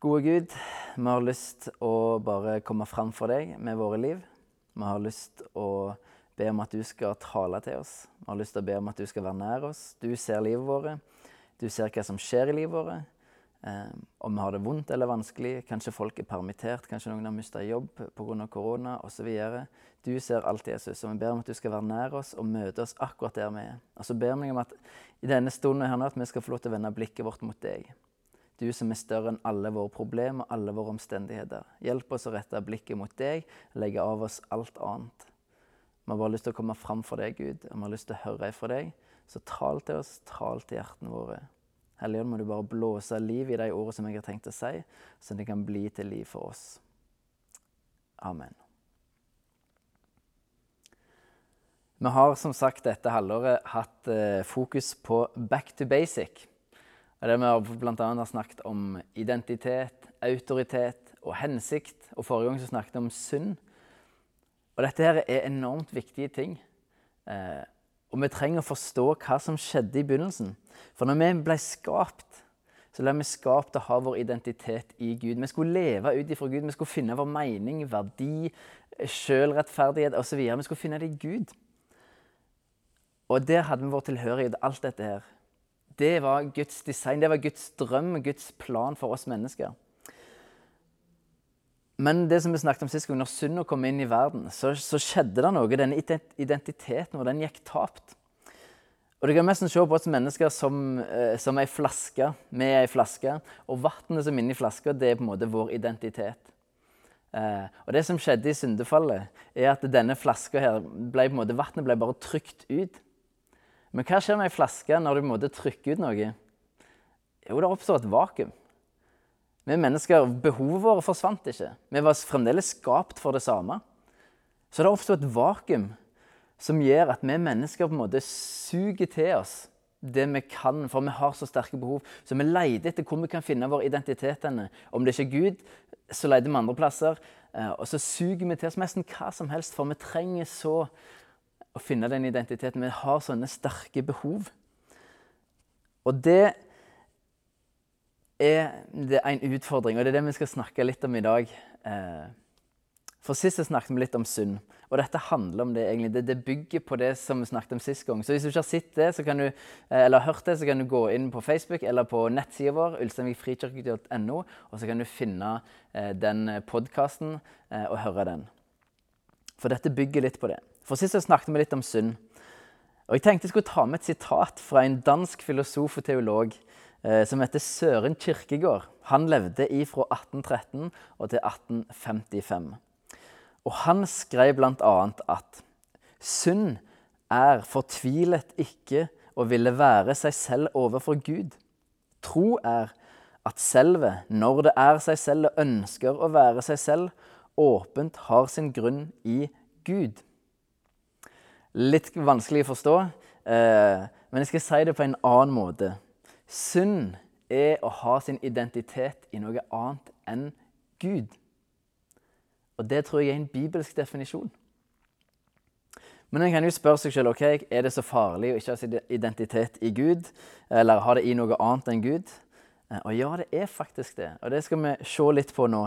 Gode Gud, vi har lyst å bare komme fram for deg med våre liv. Vi har lyst å be om at du skal tale til oss. Vi har lyst å be om at du skal være nær oss. Du ser livet vårt. Du ser hva som skjer i livet vårt. Eh, om vi har det vondt eller vanskelig. Kanskje folk er permittert, kanskje noen har mista jobb pga. korona osv. Du ser alt, Jesus, og vi ber om at du skal være nær oss og møte oss akkurat der vi er. Og så ber vi om at i denne stunden her nå, at vi skal få lov til å vende blikket vårt mot deg. Du som er større enn alle våre problemer og alle våre omstendigheter. Hjelp oss å rette blikket mot deg, legge av oss alt annet. Vi har bare lyst til å komme fram for deg, Gud, og vi har lyst til å høre fra deg. Så tal til oss, tal til hjertene våre. Helligånd, må du bare blåse liv i de ordene som jeg har tenkt å si, så det kan bli til liv for oss. Amen. Vi har som sagt dette halvåret hatt eh, fokus på back to basic. Det Vi har bl.a. snakket om identitet, autoritet og hensikt. Og Forrige gang snakket vi om synd. Og Dette her er enormt viktige ting. Eh, og vi trenger å forstå hva som skjedde i begynnelsen. For når vi ble skapt, så ble vi skapt å ha vår identitet i Gud. Vi skulle leve ut ifra Gud. Vi skulle finne vår mening, verdi, sjølrettferdighet osv. Vi skulle finne det i Gud. Og der hadde vi vår tilhørighet, alt dette her. Det var Guds design, det var Guds drøm, Guds plan for oss mennesker. Men det som vi snakket om sist gang, når synda kom inn i verden, så, så, skjedde det noe. Denne identiteten vår den gikk tapt. Og Du kan nesten se på oss mennesker som, eh, som ei flaske. Vi er ei flaske, og vannet som er inni flaska, det er på en måte vår identitet. Eh, og Det som skjedde i syndefallet, er at denne flaska her ble på en måte, ble bare trykt ut. Men hva skjer med ei flaske når du måtte trykke ut noe? Jo, det oppstår et vakuum. Vi mennesker, Behovet vårt forsvant ikke. Vi var fremdeles skapt for det samme. Så det oppstår et vakuum som gjør at vi mennesker på en måte suger til oss det vi kan, for vi har så sterke behov. Så vi leter etter hvor vi kan finne vår identitet. Om det ikke er Gud, så leter vi andre plasser. Eh, og så suger vi til oss nesten hva som helst, for vi trenger så å finne den identiteten. Vi har sånne sterke behov. Og det er, det en utfordring, og det er det vi skal snakke litt om i dag. Eh, for Sist snakket vi litt om synd, og dette handler om det egentlig. Det, det, bygger på det som vi snakket om sist gang. Så hvis du ikke har sett det, du, eh, eller hørt det, så kan du gå inn på Facebook eller på nettsida vår, ulsteinvikfrikirke.no, og så kan du finne eh, den podkasten og høre den. For dette bygger litt på det. For Sist snakket vi litt om synd. Og Jeg tenkte jeg skulle ta med et sitat fra en dansk filosof og teolog eh, som heter Søren Kirkegård. Han levde fra 1813 og til 1855. Og Han skrev bl.a. at synd er fortvilet ikke å ville være seg selv overfor Gud. Tro er at selve, når det er seg selv og ønsker å være seg selv, åpent har sin grunn i Gud. Litt vanskelig å forstå, eh, men jeg skal si det på en annen måte. Synd er å ha sin identitet i noe annet enn Gud. Og det tror jeg er en bibelsk definisjon. Men en kan jo spørre seg selv ok, er det så farlig å ikke ha sin identitet i Gud, eller ha det i noe annet enn Gud. Eh, og ja, det er faktisk det. Og det skal vi se litt på nå.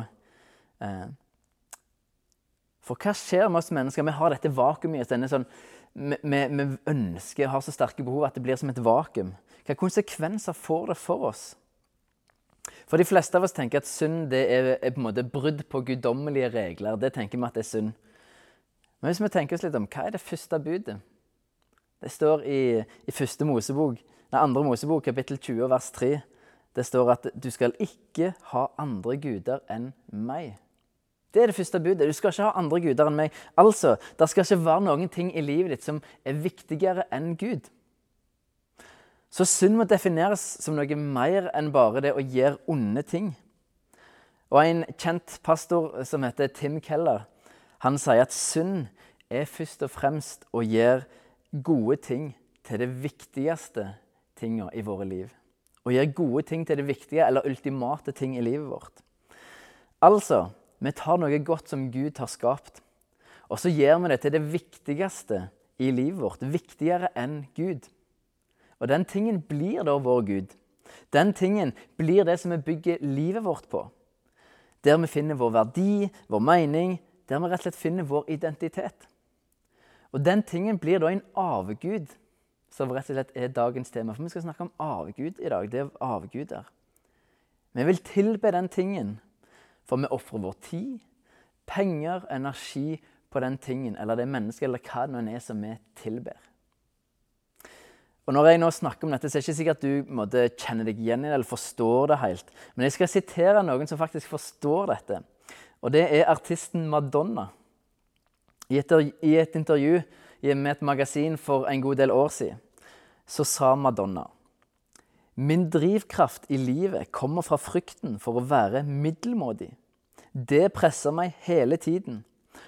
For hva skjer med oss mennesker? Vi har dette vakuumet oss. Sånn, vi, vi, ønsker, har så sterke behov at det blir som et vakuum. Hvilke konsekvenser får det for oss? For De fleste av oss tenker at synd det er, er på en måte brudd på guddommelige regler. Det tenker vi at det er synd. Men hvis vi tenker oss litt om, hva er det første budet? Det står i, i første Mosebok, nei, andre Mosebok, kapittel 20, vers 3. Det står at du skal ikke ha andre guder enn meg. Det er det første budet. Du skal ikke ha andre guder enn meg. Altså, Det skal ikke være noen ting i livet ditt som er viktigere enn Gud. Så synd må defineres som noe mer enn bare det å gjøre onde ting. Og En kjent pastor som heter Tim Keller, han sier at synd er først og fremst å gjøre gode ting til det viktigste tinga i våre liv. Å gjøre gode ting til det viktige eller ultimate ting i livet vårt. Altså, vi tar noe godt som Gud har skapt, og så gjør vi det til det viktigste i livet vårt. Viktigere enn Gud. Og den tingen blir da vår Gud. Den tingen blir det som vi bygger livet vårt på. Der vi finner vår verdi, vår mening, der vi rett og slett finner vår identitet. Og den tingen blir da en avgud, som rett og slett er dagens tema. For vi skal snakke om avgud i dag. Det er avguder. Vi vil tilbe den tingen, for vi ofrer vår tid, penger, energi på den tingen eller det mennesket eller hva det nå er som vi tilber. Og Når jeg nå snakker om dette, så er det ikke sikkert at du måtte kjenne deg igjen i det eller forstår det helt. Men jeg skal sitere noen som faktisk forstår dette. Og det er artisten Madonna. I et, i et intervju med et magasin for en god del år siden så sa Madonna Min drivkraft i livet kommer fra frykten for å være middelmådig. Det presser meg hele tiden.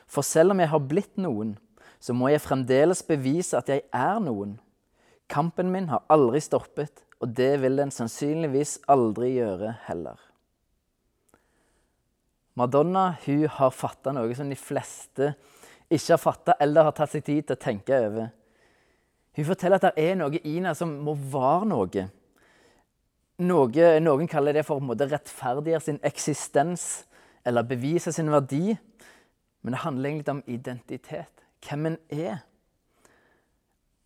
For selv om jeg har blitt noen, så må jeg fremdeles bevise at jeg er noen. Kampen min har aldri stoppet, og det vil den sannsynligvis aldri gjøre heller. Madonna hun har fatta noe som de fleste ikke har fatta eller har tatt seg tid til å tenke over. Hun forteller at det er noe i henne som må være noe. Noe. Noen kaller det for å rettferdiggjøre sin eksistens eller bevise sin verdi. Men det handler egentlig om identitet. Hvem en er.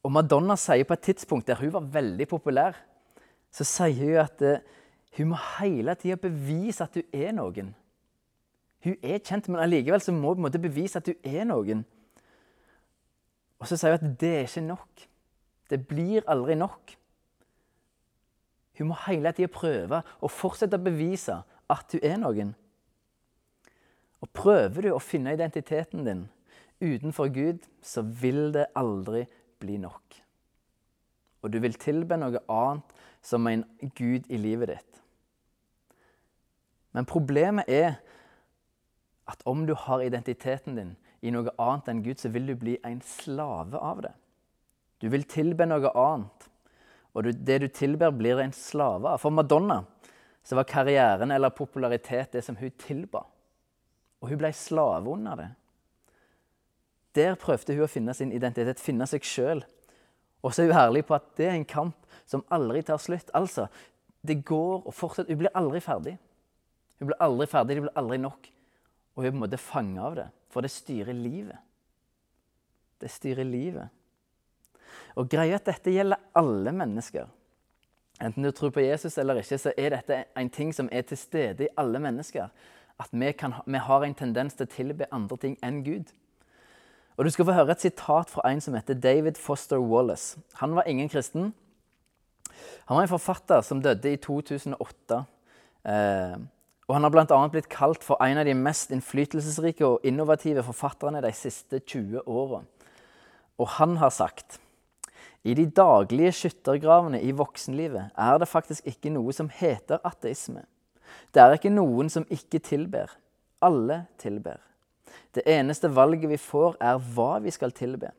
Og Madonna sier på et tidspunkt der hun var veldig populær, så sier hun at uh, hun må hele tida bevise at hun er noen. Hun er kjent, men allikevel så må hun bevise at hun er noen. Og så sier hun at det er ikke nok. Det blir aldri nok. Hun må hele tida prøve og fortsette å bevise at hun er noen. Og prøver du å finne identiteten din utenfor Gud, så vil det aldri bli nok. Og du vil tilbe noe annet som en gud i livet ditt. Men problemet er at om du har identiteten din i noe annet enn Gud, så vil du bli en slave av det. Du vil tilbe noe annet, og det du tilber, blir en slave av. For Madonna så var karrieren eller popularitet det som hun tilba. Og hun ble slave under det. Der prøvde hun å finne sin identitet, finne seg sjøl. Og så er hun ærlig på at det er en kamp som aldri tar slutt. Altså, det går og fortsetter. Hun blir aldri ferdig. Hun blir aldri ferdig, det blir aldri nok. Og hun er på en måte fanga av det, for det styrer livet. Det styrer livet. Og greia at dette gjelder alle mennesker. Enten du tror på Jesus eller ikke, så er dette en ting som er til stede i alle mennesker at vi, kan, vi, har en tendens til å tilbe andre ting enn Gud. Og Du skal få høre et sitat fra en som heter David Foster Wallace. Han var ingen kristen. Han var en forfatter som døde i 2008. Eh, og Han har bl.a. blitt kalt for en av de mest innflytelsesrike og innovative forfatterne de siste 20 åra. Og han har sagt i de daglige skyttergravene i voksenlivet er det faktisk ikke noe som heter ateisme. Det er ikke noen som ikke tilber. Alle tilber. Det eneste valget vi får, er hva vi skal tilbe.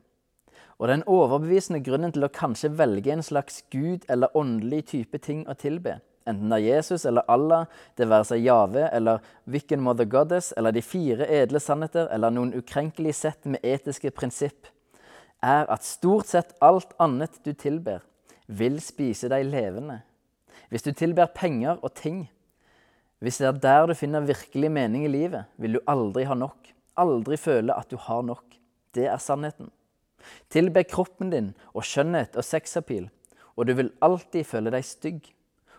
Og den overbevisende grunnen til å kanskje velge en slags gud eller åndelig type ting å tilbe, enten det er Jesus eller Allah, det være seg Jave eller Wicken Mother Goddess eller de fire edle sannheter eller noen ukrenkelig sett med etiske prinsipp, er at stort sett alt annet du tilber, vil spise deg levende. Hvis du tilber penger og ting, hvis det er der du finner virkelig mening i livet, vil du aldri ha nok. Aldri føle at du har nok. Det er sannheten. Tilbe kroppen din og skjønnhet og sexappeal, og du vil alltid føle deg stygg.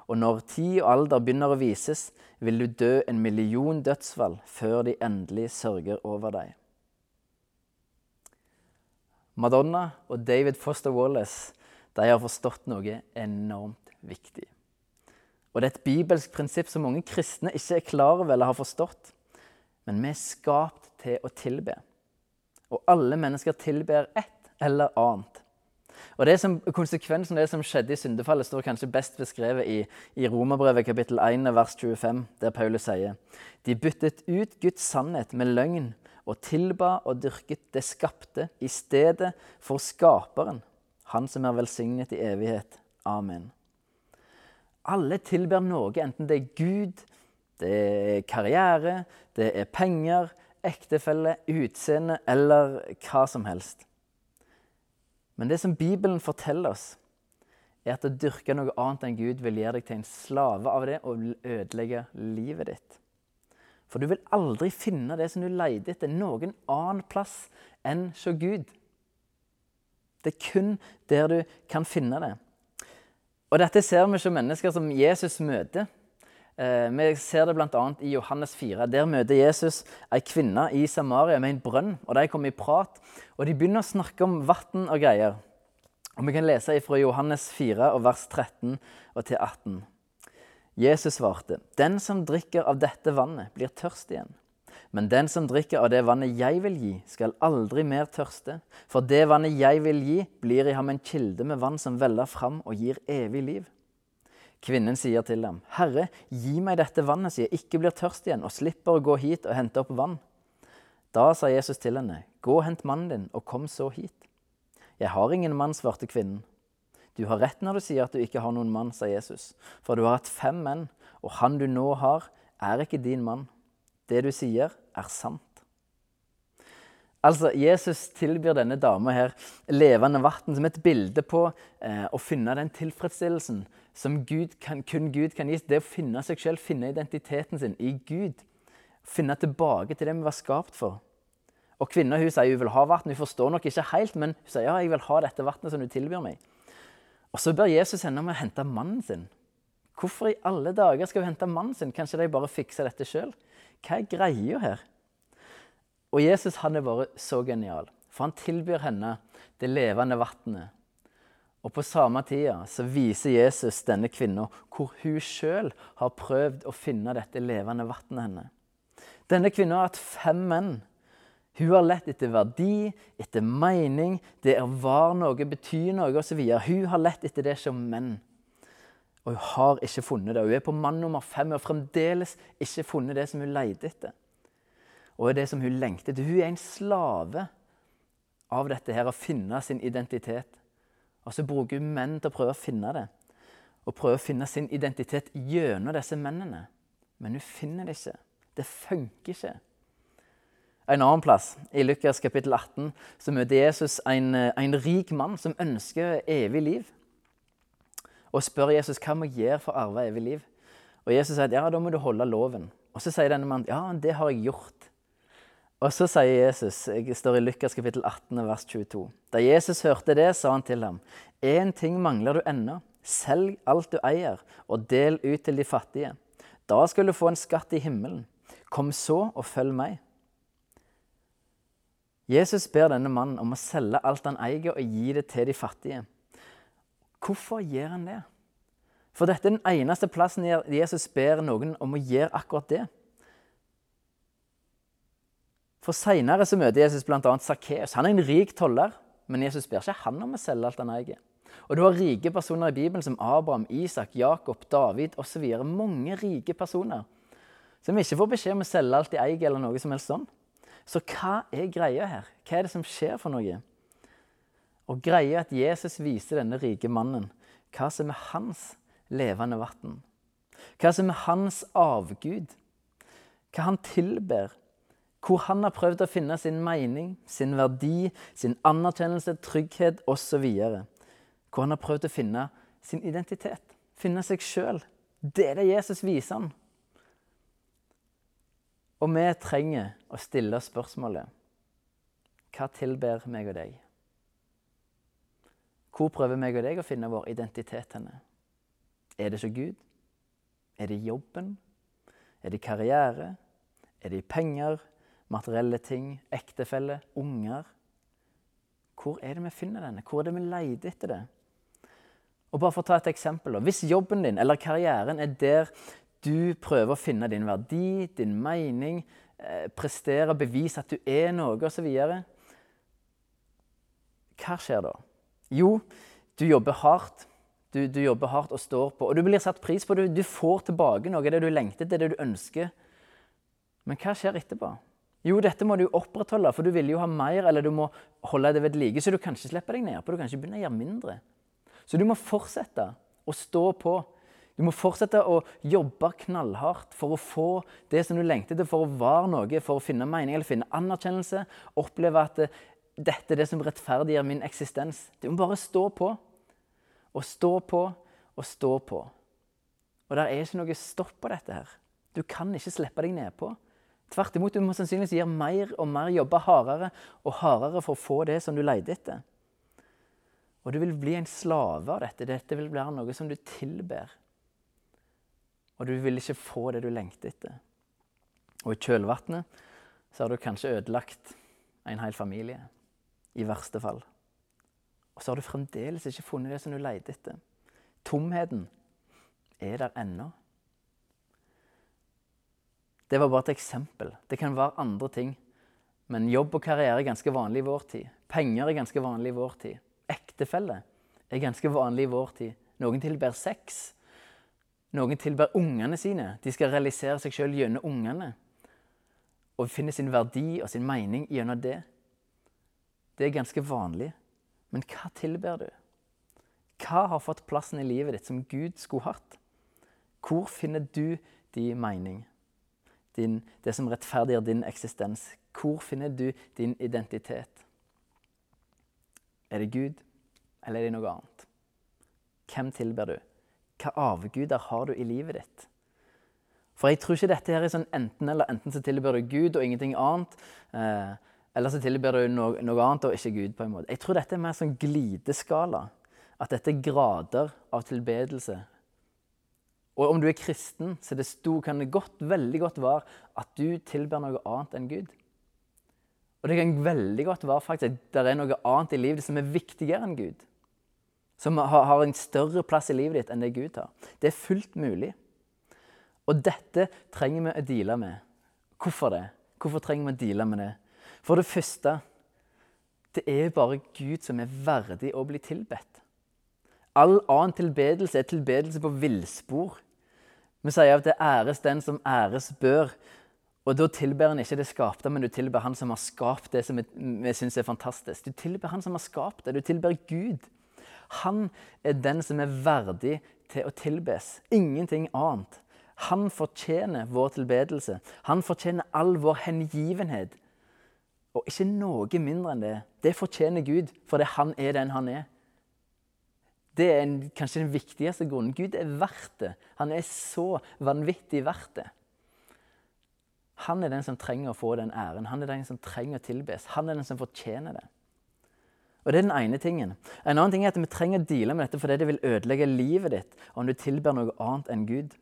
Og når tid og alder begynner å vises, vil du dø en million dødsfall før de endelig sørger over deg. Madonna og David Foster Wallace de har forstått noe enormt viktig. Og det er et bibelsk prinsipp som mange kristne ikke er klar over eller har forstått. Men vi er skapt til å tilbe. Og alle mennesker tilber ett eller annet. Og det som, Konsekvensen av det som skjedde i syndefallet, står kanskje best beskrevet i, i Romerbrevet kapittel 1, vers 25, der Paulus sier De byttet ut Guds sannhet med løgn og tilba og dyrket det skapte i stedet for Skaperen, Han som er velsignet i evighet. Amen. Alle tilber noe, enten det er Gud, det er karriere, det er penger, ektefelle, utseende eller hva som helst. Men det som Bibelen forteller oss, er at å dyrke noe annet enn Gud vil gjøre deg til en slave av det og ødelegge livet ditt. For du vil aldri finne det som du leter etter, noen annen plass enn hos Gud. Det er kun der du kan finne det. Og dette ser vi som mennesker som Jesus møter. Eh, vi ser det bl.a. i Johannes 4. Der møter Jesus ei kvinne i Samaria med en brønn. og De kommer i prat, og de begynner å snakke om vann og greier. Og Vi kan lese fra Johannes 4, vers 13 og til 18. Jesus svarte, 'Den som drikker av dette vannet, blir tørst igjen.' 'Men den som drikker av det vannet jeg vil gi, skal aldri mer tørste.' 'For det vannet jeg vil gi, blir i ham en kilde med vann som veller fram og gir evig liv.' Kvinnen sier til ham, 'Herre, gi meg dette vannet så jeg ikke blir tørst igjen' 'og slipper å gå hit og hente opp vann.' Da sa Jesus til henne, 'Gå og hent mannen din, og kom så hit.' 'Jeg har ingen mann', svarte kvinnen. Du har rett når du sier at du ikke har noen mann, sa Jesus. For du har hatt fem menn, og han du nå har, er ikke din mann. Det du sier, er sant. Altså, Jesus tilbyr denne dama her levende vann som et bilde på eh, å finne den tilfredsstillelsen som Gud kan, kun Gud kan gi. Det å finne seg selv, finne identiteten sin i Gud. Finne tilbake til det vi var skapt for. Og Kvinna hun sier hun vil ha vann. Hun forstår nok ikke helt, men hun sier ja, jeg vil ha dette vannet som du tilbyr meg. Og så bør Jesus henne om å hente mannen sin. Hvorfor i alle dager skal hun hente mannen sin? Kanskje de bare fikser dette sjøl? Hva er greia her? Og Jesus han er bare så genial, for han tilbyr henne det levende vannet. Og på samme tida så viser Jesus denne kvinna hvor hun sjøl har prøvd å finne dette levende vannet henne. Denne kvinna har hatt fem menn hun har lett etter verdi, etter mening, det er var noe, betyr noe osv. Hun har lett etter det som menn. Og hun har ikke funnet det. Hun er på mann nummer fem og har fremdeles ikke funnet det som hun leter etter. Og det som hun lengter etter. Hun er en slave av dette her, å finne sin identitet. Og så bruker hun menn til å prøve å finne det. Og prøve å finne sin identitet gjennom disse mennene. Men hun finner det ikke. Det funker ikke. En annen plass, i Lukas kapittel 18, så møter Jesus en, en rik mann som ønsker evig liv. Og spør Jesus hva må jeg gjøre for å arve evig liv. Og Jesus sier at ja, da må du holde loven. Og så sier denne mannen ja, det har jeg gjort. Og så sier Jesus, jeg står i Lukas kapittel 18, vers 22. Da Jesus hørte det, sa han til ham, én ting mangler du ennå. Selg alt du eier, og del ut til de fattige. Da skal du få en skatt i himmelen. Kom så og følg meg. Jesus ber denne mannen om å selge alt han eier, og gi det til de fattige. Hvorfor gjør han det? For dette er den eneste plassen Jesus ber noen om å gjøre akkurat det. For Seinere møter Jesus bl.a. Sakkeus. Han er en rik toller, men Jesus ber ikke han om å selge alt han eier. Og Du har rike personer i Bibelen som Abraham, Isak, Jakob, David osv. Mange rike personer som ikke får beskjed om å selge alt de eier, eller noe som helst sånn. Så hva er greia her? Hva er det som skjer for noe? Og greia er at Jesus viser denne rike mannen hva som er hans levende vann. Hva som er hans avgud. Hva han tilber. Hvor han har prøvd å finne sin mening, sin verdi, sin anerkjennelse, trygghet osv. Hvor han har prøvd å finne sin identitet. Finne seg sjøl. Det er det Jesus viser han. Og vi trenger å stille spørsmålet Hva tilber meg og deg? Hvor prøver meg og deg å finne vår identitet henne? Er det så Gud? Er det jobben? Er det karriere? Er det penger? Materielle ting? Ektefelle? Unger? Hvor er det vi finner denne? Hvor er det vi leter etter det? Og bare for å ta et eksempel. Hvis jobben din eller karrieren er der du prøver å finne din verdi, din mening, eh, prestere, bevise at du er noe osv. Hva skjer da? Jo, du jobber hardt. Du, du, jobber hardt og står på, og du blir satt pris på. Du, du får tilbake noe det du lengter etter, det du ønsker. Men hva skjer etterpå? Jo, dette må du opprettholde, for du vil jo ha mer, eller du må holde det ved like. Så du kan ikke slippe deg ned på, du kan ikke begynne å gjøre mindre. Så du må fortsette å stå på. Du må fortsette å jobbe knallhardt for å få det som du lengter etter, for å være noe, for å finne mening eller finne anerkjennelse. Oppleve at dette er det som rettferdiggjør min eksistens. Du må bare stå på. Og stå på og stå på. Og det er ikke noe stopp på dette her. Du kan ikke slippe deg nedpå. Tvert imot, du må sannsynligvis gjøre mer og mer, jobbe hardere og hardere for å få det som du leter etter. Og du vil bli en slave av dette. Dette vil være noe som du tilber. Og du vil ikke få det du lengter etter. Og i kjølvannet så har du kanskje ødelagt en hel familie. I verste fall. Og så har du fremdeles ikke funnet det som du leter etter. Tomheten er der ennå. Det var bare et eksempel. Det kan være andre ting. Men jobb og karriere er ganske vanlig i vår tid. Penger er ganske vanlig i vår tid. Ektefelle er ganske vanlig i vår tid. Noen tilber sex. Noen tilber ungene sine. De skal realisere seg sjøl gjennom ungene. Og finne sin verdi og sin mening gjennom det. Det er ganske vanlig. Men hva tilber du? Hva har fått plassen i livet ditt som Gud skulle hatt? Hvor finner du din mening? Din, det som rettferdiggjør din eksistens. Hvor finner du din identitet? Er det Gud, eller er det noe annet? Hvem tilber du? Hva avguder har du i livet ditt? For jeg tror ikke dette her er sånn enten eller. Enten så tilber du Gud og ingenting annet. Eh, eller så tilber du noe, noe, annet og ikke Gud. på en måte. Jeg tror dette er mer sånn glideskala. At dette er grader av tilbedelse. Og om du er kristen, så det sto, kan det godt, veldig godt være at du tilber noe annet enn Gud. Og det kan veldig godt være faktisk at det er noe annet i livet som er viktigere enn Gud. Som har, en større plass i livet ditt enn det Gud har. Det er fullt mulig. Og dette trenger vi å deale med. Hvorfor det? Hvorfor trenger vi å deale med det? For det første det er bare Gud som er verdig å bli tilbedt. All annen tilbedelse er tilbedelse på villspor. Vi sier at det æres den som æres bør. Og da tilber en ikke det skapte, men du tilber han som har skapt det som vi syns er fantastisk. Du tilber han som har skapt det. Du tilber Gud. Han er den som er verdig til å tilbes. Ingenting annet. Han fortjener vår tilbedelse. Han fortjener all vår hengivenhet. Og ikke noe mindre enn det. Det fortjener Gud, fordi han er den han er. Det er en, kanskje den viktigste grunnen. Gud er verdt det. Han er så vanvittig verdt det. Han er den som trenger å få den æren. Han er den som trenger å tilbes. Han er den som fortjener det. Og Det er den ene tingen. En annen ting er at Vi trenger å deale med dette fordi det vil ødelegge livet ditt om du tilber noe annet enn Gud.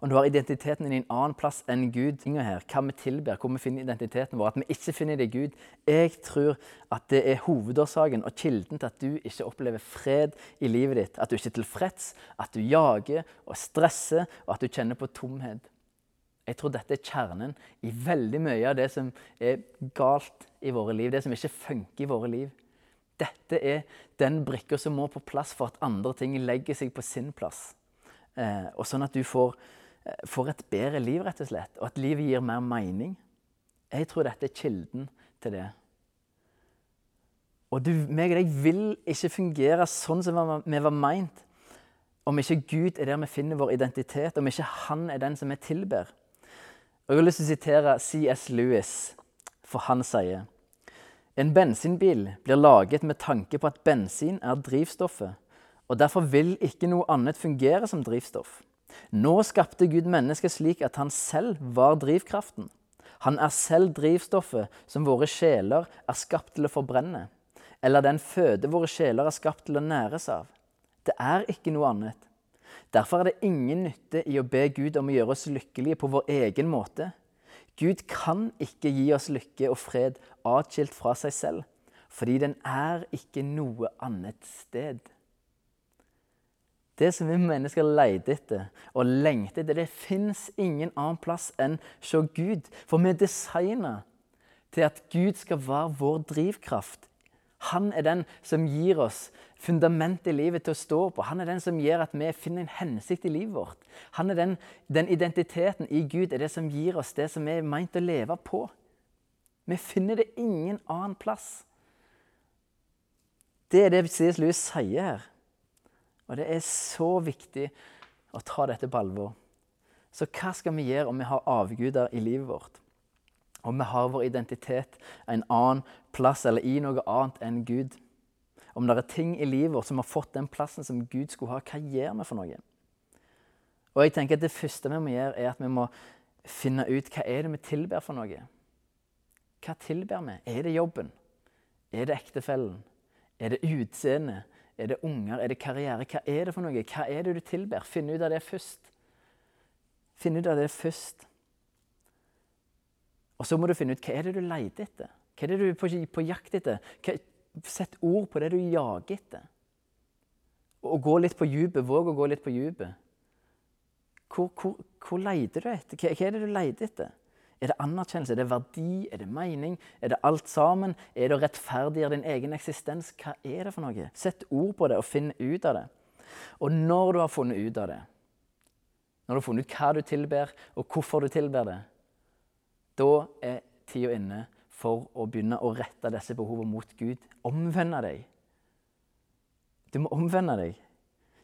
Om du har identiteten din i en annen plass enn Gud, her, hva vi tilber, hvor vi finner identiteten vår, at vi ikke finner det i Gud Jeg tror at det er hovedårsaken og kilden til at du ikke opplever fred i livet ditt. At du ikke er tilfreds, at du jager og stresser, og at du kjenner på tomhet. Jeg tror dette er kjernen i veldig mye av det som er galt i våre liv, det som ikke funker i våre liv. Dette er den brikka som må på plass for at andre ting legger seg på sin plass. Eh, og sånn at du får får et bedre liv, rett og slett, og at livet gir mer mening. Jeg tror dette er kilden til det. Og du, meg og deg vil ikke fungere sånn som vi var meint om ikke Gud er der vi finner vår identitet, om ikke Han er den som vi tilber. Og Jeg har lyst til å sitere C.S. Lewis, for han sier En bensinbil blir laget med tanke på at bensin er drivstoffet, og derfor vil ikke noe annet fungere som drivstoff. Nå skapte Gud mennesket slik at han selv var drivkraften. Han er selv drivstoffet som våre sjeler er skapt til å forbrenne, eller den føde våre sjeler er skapt til å næres av. Det er ikke noe annet. Derfor er det ingen nytte i å be Gud om å gjøre oss lykkelige på vår egen måte. Gud kan ikke gi oss lykke og fred atskilt fra seg selv, fordi den er ikke noe annet sted. Det som vi mennesker leter etter og lengter etter, det fins ingen annen plass enn hos Gud. For vi er designa til at Gud skal være vår drivkraft. Han er den som gir oss fundamentet i livet til å stå på. Han er den som gjør at vi finner en hensikt i livet vårt. Han er den, den identiteten i Gud er det som gir oss det som vi er meint å leve på. Vi finner det ingen annen plass. Det er det C.S. Lewis sier her. Og det er så viktig å ta dette på alvor. Så hva skal vi gjøre om vi har avguder i livet vårt? Om vi har vår identitet en annen plass eller i noe annet enn Gud? Om det er ting i livet vårt som har fått den plassen som Gud skulle ha, hva gjør vi for noe? Og jeg tenker at Det første vi må gjøre, er at vi må finne ut hva er det vi tilber for noe. Hva tilber vi? Er det jobben? Er det ektefellen? Er det utseendet? Er det unger? Er det karriere? Hva er det for noe? Hva er det du tilber? Finn ut av det først. Finn ut av det først. Og så må du finne ut hva er det du leter etter. Hva er det du er på, på jakt etter? Hva, sett ord på det du jager etter. Og gå litt på dypet. Våg å gå litt på dypet. Hvor, hvor, hvor leter du etter? Hva, hva er det du leter etter? Er det anerkjennelse? Er det verdi? Er det mening? Er det alt sammen? Er det å rettferdiggjøre din egen eksistens? Hva er det for noe? Sett ord på det og finn ut av det. Og når du har funnet ut av det, når du har funnet ut hva du tilber, og hvorfor du tilber det, da er tida inne for å begynne å rette disse behovene mot Gud. Omvende deg. Du må omvende deg.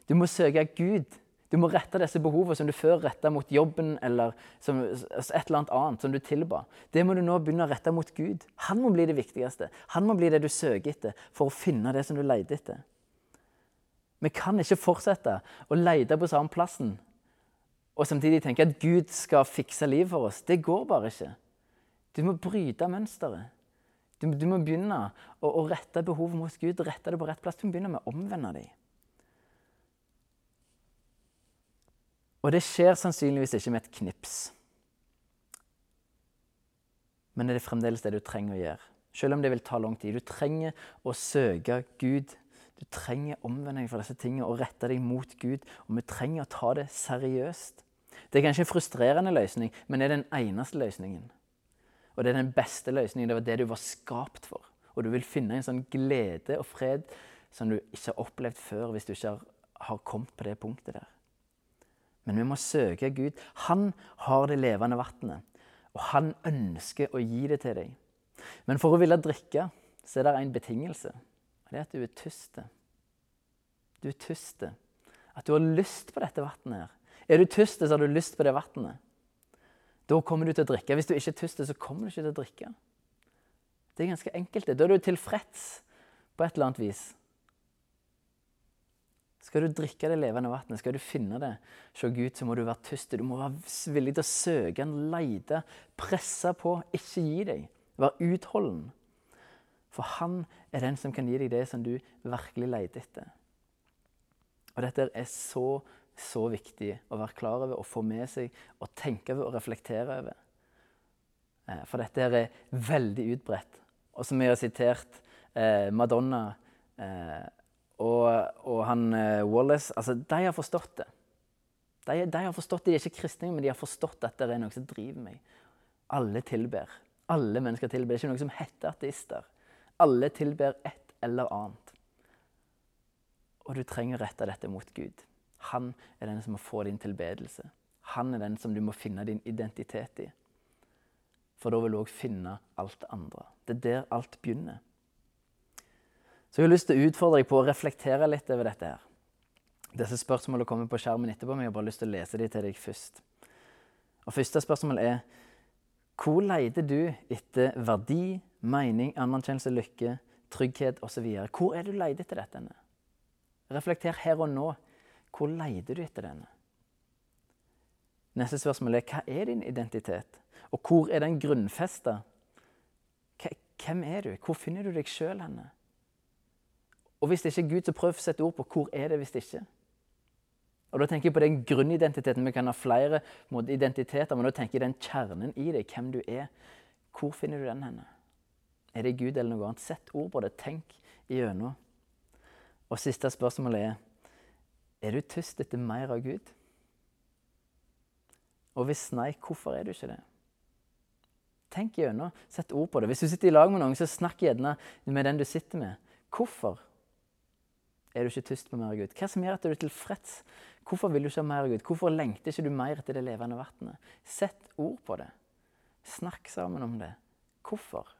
Du må søke Gud. Du må rette disse behovene som du før retta mot jobben eller som, et eller annet annet som du tilba. Det må du nå begynne å rette mot Gud. Han må bli det viktigste. Han må bli det du søker etter for å finne det som du leter etter. Vi kan ikke fortsette å lete på samme plassen og samtidig tenke at Gud skal fikse livet for oss. Det går bare ikke. Du må bryte mønsteret. Du, du, må begynne å, å rette behovet mot Gud, rette det på rett plass. Du må begynne med å omvende deg. Og det skjer sannsynligvis ikke med et knips. Men det er fremdeles det du trenger å gjøre. Selv om det vil ta lang tid. Du trenger å søke Gud. Du trenger omvending for disse tingene og rette deg mot Gud. Og vi trenger å ta det seriøst. Det er kanskje en frustrerende løsning, men det er den eneste løsningen. Og det er den beste løsningen. Det var det du var skapt for. Og du vil finne en sånn glede og fred som du ikke har opplevd før hvis du ikke har, har kommet på det punktet der. Men vi må søke Gud. Han har det levende vannet, og han ønsker å gi det til deg. Men for å ville drikke så er det en betingelse. Det er at du er tyst. Du er tyst. At du har lyst på dette vannet her. Er du tyst, så har du lyst på det vannet. Da kommer du til å drikke. Hvis du ikke er tyst, så kommer du ikke til å drikke. Det er ganske enkelt. Da er du tilfreds på et eller annet vis. Skal du drikke det levende vannet, skal du finne det se Gud, så må du være tyst. Du må være villig til å søke lete, presse på, ikke gi deg. Vær utholden. For han er den som kan gi deg det som du virkelig leter etter. Og dette er så så viktig å være klar over og få med seg og tenke over og reflektere over. Eh, for dette her er veldig utbredt. Og som jeg har sitert eh, Madonna eh, og, og, han eh, Wallace altså, De har forstått det. De, de, har forstått det, De er ikke kristne, men de har forstått at det er noe som driver meg. Alle tilber. Alle mennesker tilber. Det er ikke noe som heter ateister. Alle tilber et eller annet. Og du trenger å rette dette mot Gud. Han er den som må få din tilbedelse. Han er den som du må finne din identitet i. For da vil du òg finne alt det andre. Det er der alt begynner. Så jeg har lyst til å utfordre deg på å reflektere litt over dette. her. Disse spørsmålene kommer på skjermen etterpå, men jeg har bare lyst til å lese dem til deg først. Og Første spørsmål er hvor leter du etter verdi, mening, anerkjennelse, lykke, trygghet osv.? Hvor er du leter etter dette? Reflekter her og nå. Hvor leter du etter denne? Neste spørsmål er hva er din identitet? Og hvor er den grunnfesta? Hvem er du? Hvor finner du deg sjøl henne? Og hvis det ikke er Gud, så prøv å sette ord på hvor er det hvis det ikke Og Da tenker jeg på den grunnidentiteten. Vi kan ha flere identiteter, men da tenker jeg den kjernen i deg, hvem du er. Hvor finner du den henne? Er det Gud eller noe annet? Sett ord på det. Tenk igjennom. Og siste spørsmål er er du tyst etter mer av Gud? Og hvis nei, hvorfor er du ikke det? Tenk gjennom, sett ord på det. Hvis du sitter i lag med noen, så snakk gjerne med den du sitter med. Hvorfor er du ikke tyst på mer av Gud? Hva som gjør at du er tilfreds? Hvorfor vil du ikke ha mer av Gud? Hvorfor lengter ikke du mer etter det levende vannet? Sett ord på det. Snakk sammen om det. Hvorfor?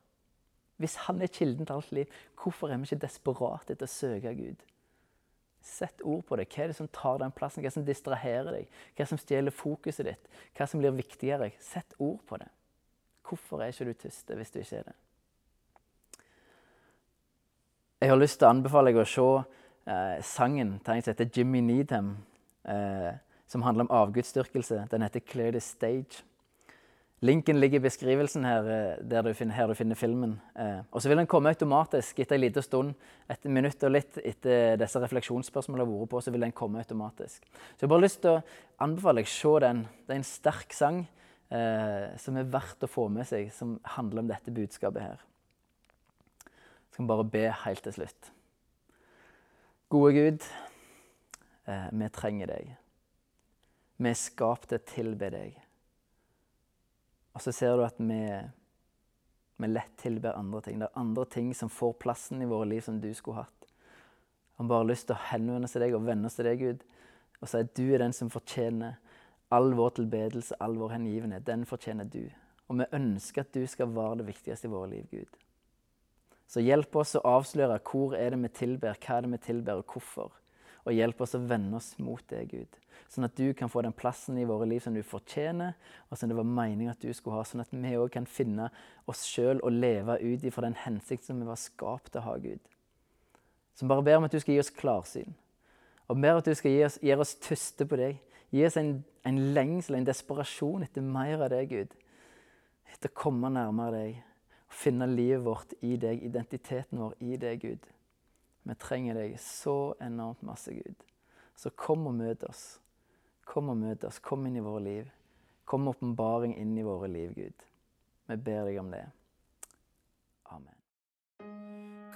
Hvis han er kilden til alt liv, hvorfor er vi ikke desperate etter å søke Gud? Sett ord på det. Hva er det som tar den plassen? Hva er det som distraherer deg? Hva er det som stjeler fokuset ditt? Hva er det som blir viktigere? Sett ord på det. Hvorfor er ikke du tyst hvis du ikke er det? Jeg har lyst til å anbefale deg å se eh, sangen som heter Jimmy Needham, eh, som handler om avgudsdyrkelse. Den heter 'Clear the Stage'. Linken ligger i beskrivelsen her, eh, der du finner, her du finner filmen. Eh, og så vil den komme automatisk etter en liten stund. Et minutt og litt etter disse refleksjonsspørsmålene har vært på, så vil den komme automatisk. Så jeg har bare lyst til å anbefale deg å se den. Det er en sterk sang eh, som er verdt å få med seg, som handler om dette budskapet her. Jeg skal bare be helt til slutt. Gode Gud, eh, vi trenger deg. Vi er skapt til å tilbe deg. Og så ser du at vi, vi lett tilber andre ting. Det er andre ting som får plassen i våre liv som du skulle hatt. Bare har lyst til å henvende seg til deg og vende oss til deg, Gud, og si at du er den som fortjener all vår tilbedelse, all vår hengivenhet. Den fortjener du. Og vi ønsker at du skal være det viktigste i våre liv, Gud. Så hjelp oss å avsløre hvor er det vi tilber, hva er det vi tilber, og hvorfor. Og hjelp oss å vende oss mot deg, Gud. Sånn at du kan få den plassen i våre liv som du fortjener, og som det var meningen at du skulle ha. Sånn at vi òg kan finne oss sjøl og leve ut ifra den hensikt som vi var skapt til å ha, Gud. Så bare ber om at du skal gi oss klarsyn. Og ber at du skal gi oss, gi oss tyste på deg. Gi oss en, en lengsel, en desperasjon etter mer av deg, Gud. Etter å komme nærmere deg. Og finne livet vårt i deg, identiteten vår i deg, Gud. Vi trenger deg så enormt masse, Gud. Så kom og møt oss. Kom og møt oss. Kom inn i våre liv. Kom åpenbaring inn i våre liv, Gud. Vi ber deg om det. Amen.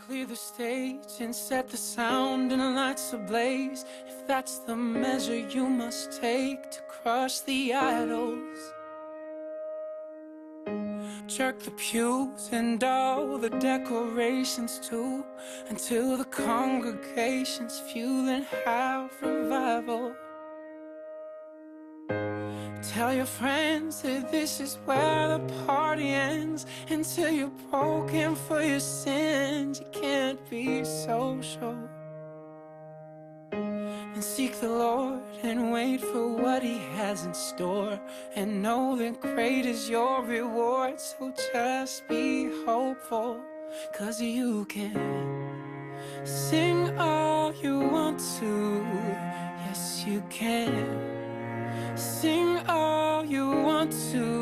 Clear the stage and set the sound and the lights ablaze. If that's the measure you must take to crush the idols. Jerk the pews and all the decorations too until the congregation's fueling half revival. Tell your friends that this is where the party ends until you're broken for your sins. You can't be social. Seek the Lord and wait for what He has in store. And know that great is your reward. So just be hopeful, cause you can sing all you want to. Yes, you can. Sing all you want to.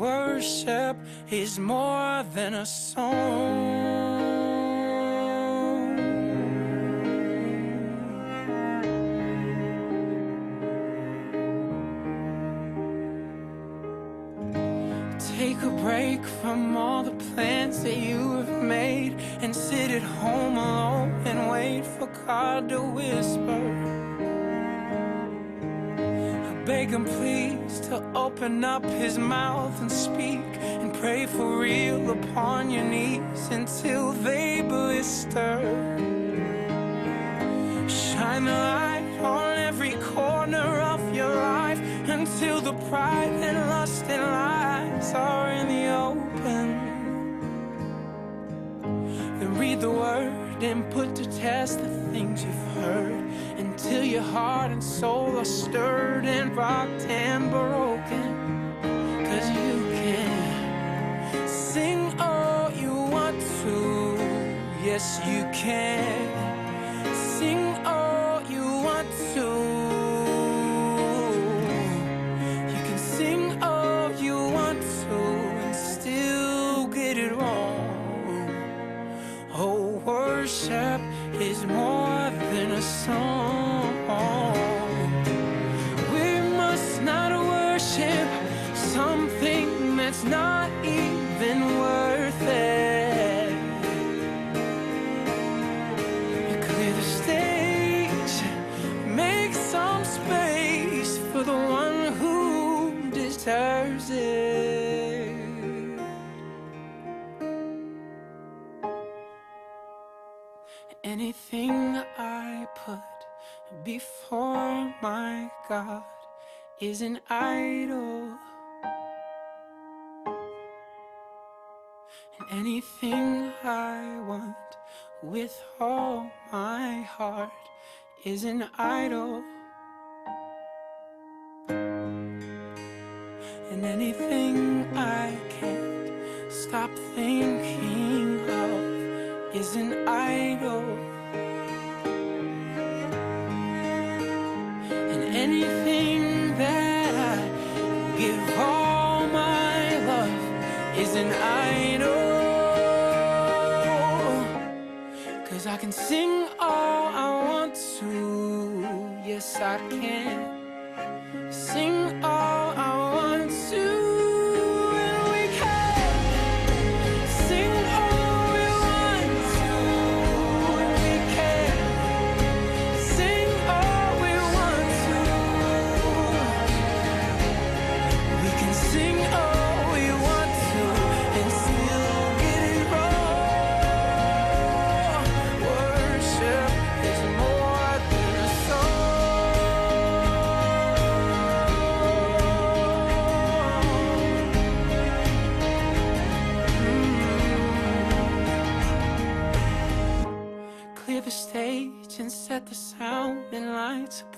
Worship is more than a song. Take a break from all the plans that you have made and sit at home alone and wait for God to whisper. Beg him please to open up his mouth and speak and pray for real upon your knees until they blister. Shine the light on every corner of your life until the pride and lust and lies are in the open. Then read the word and put to test the things you've heard until your heart and soul are stirred and rocked and broken. Cause you can sing all you want to. Yes, you can song. We must not worship something that's not Anything I put before my God is an idol. And anything I want with all my heart is an idol. And anything I can't stop thinking of is an idol. and I know. Cause I can sing all I want to. Yes, I can Sing all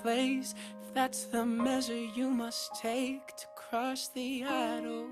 place. That's the measure you must take to crush the idol.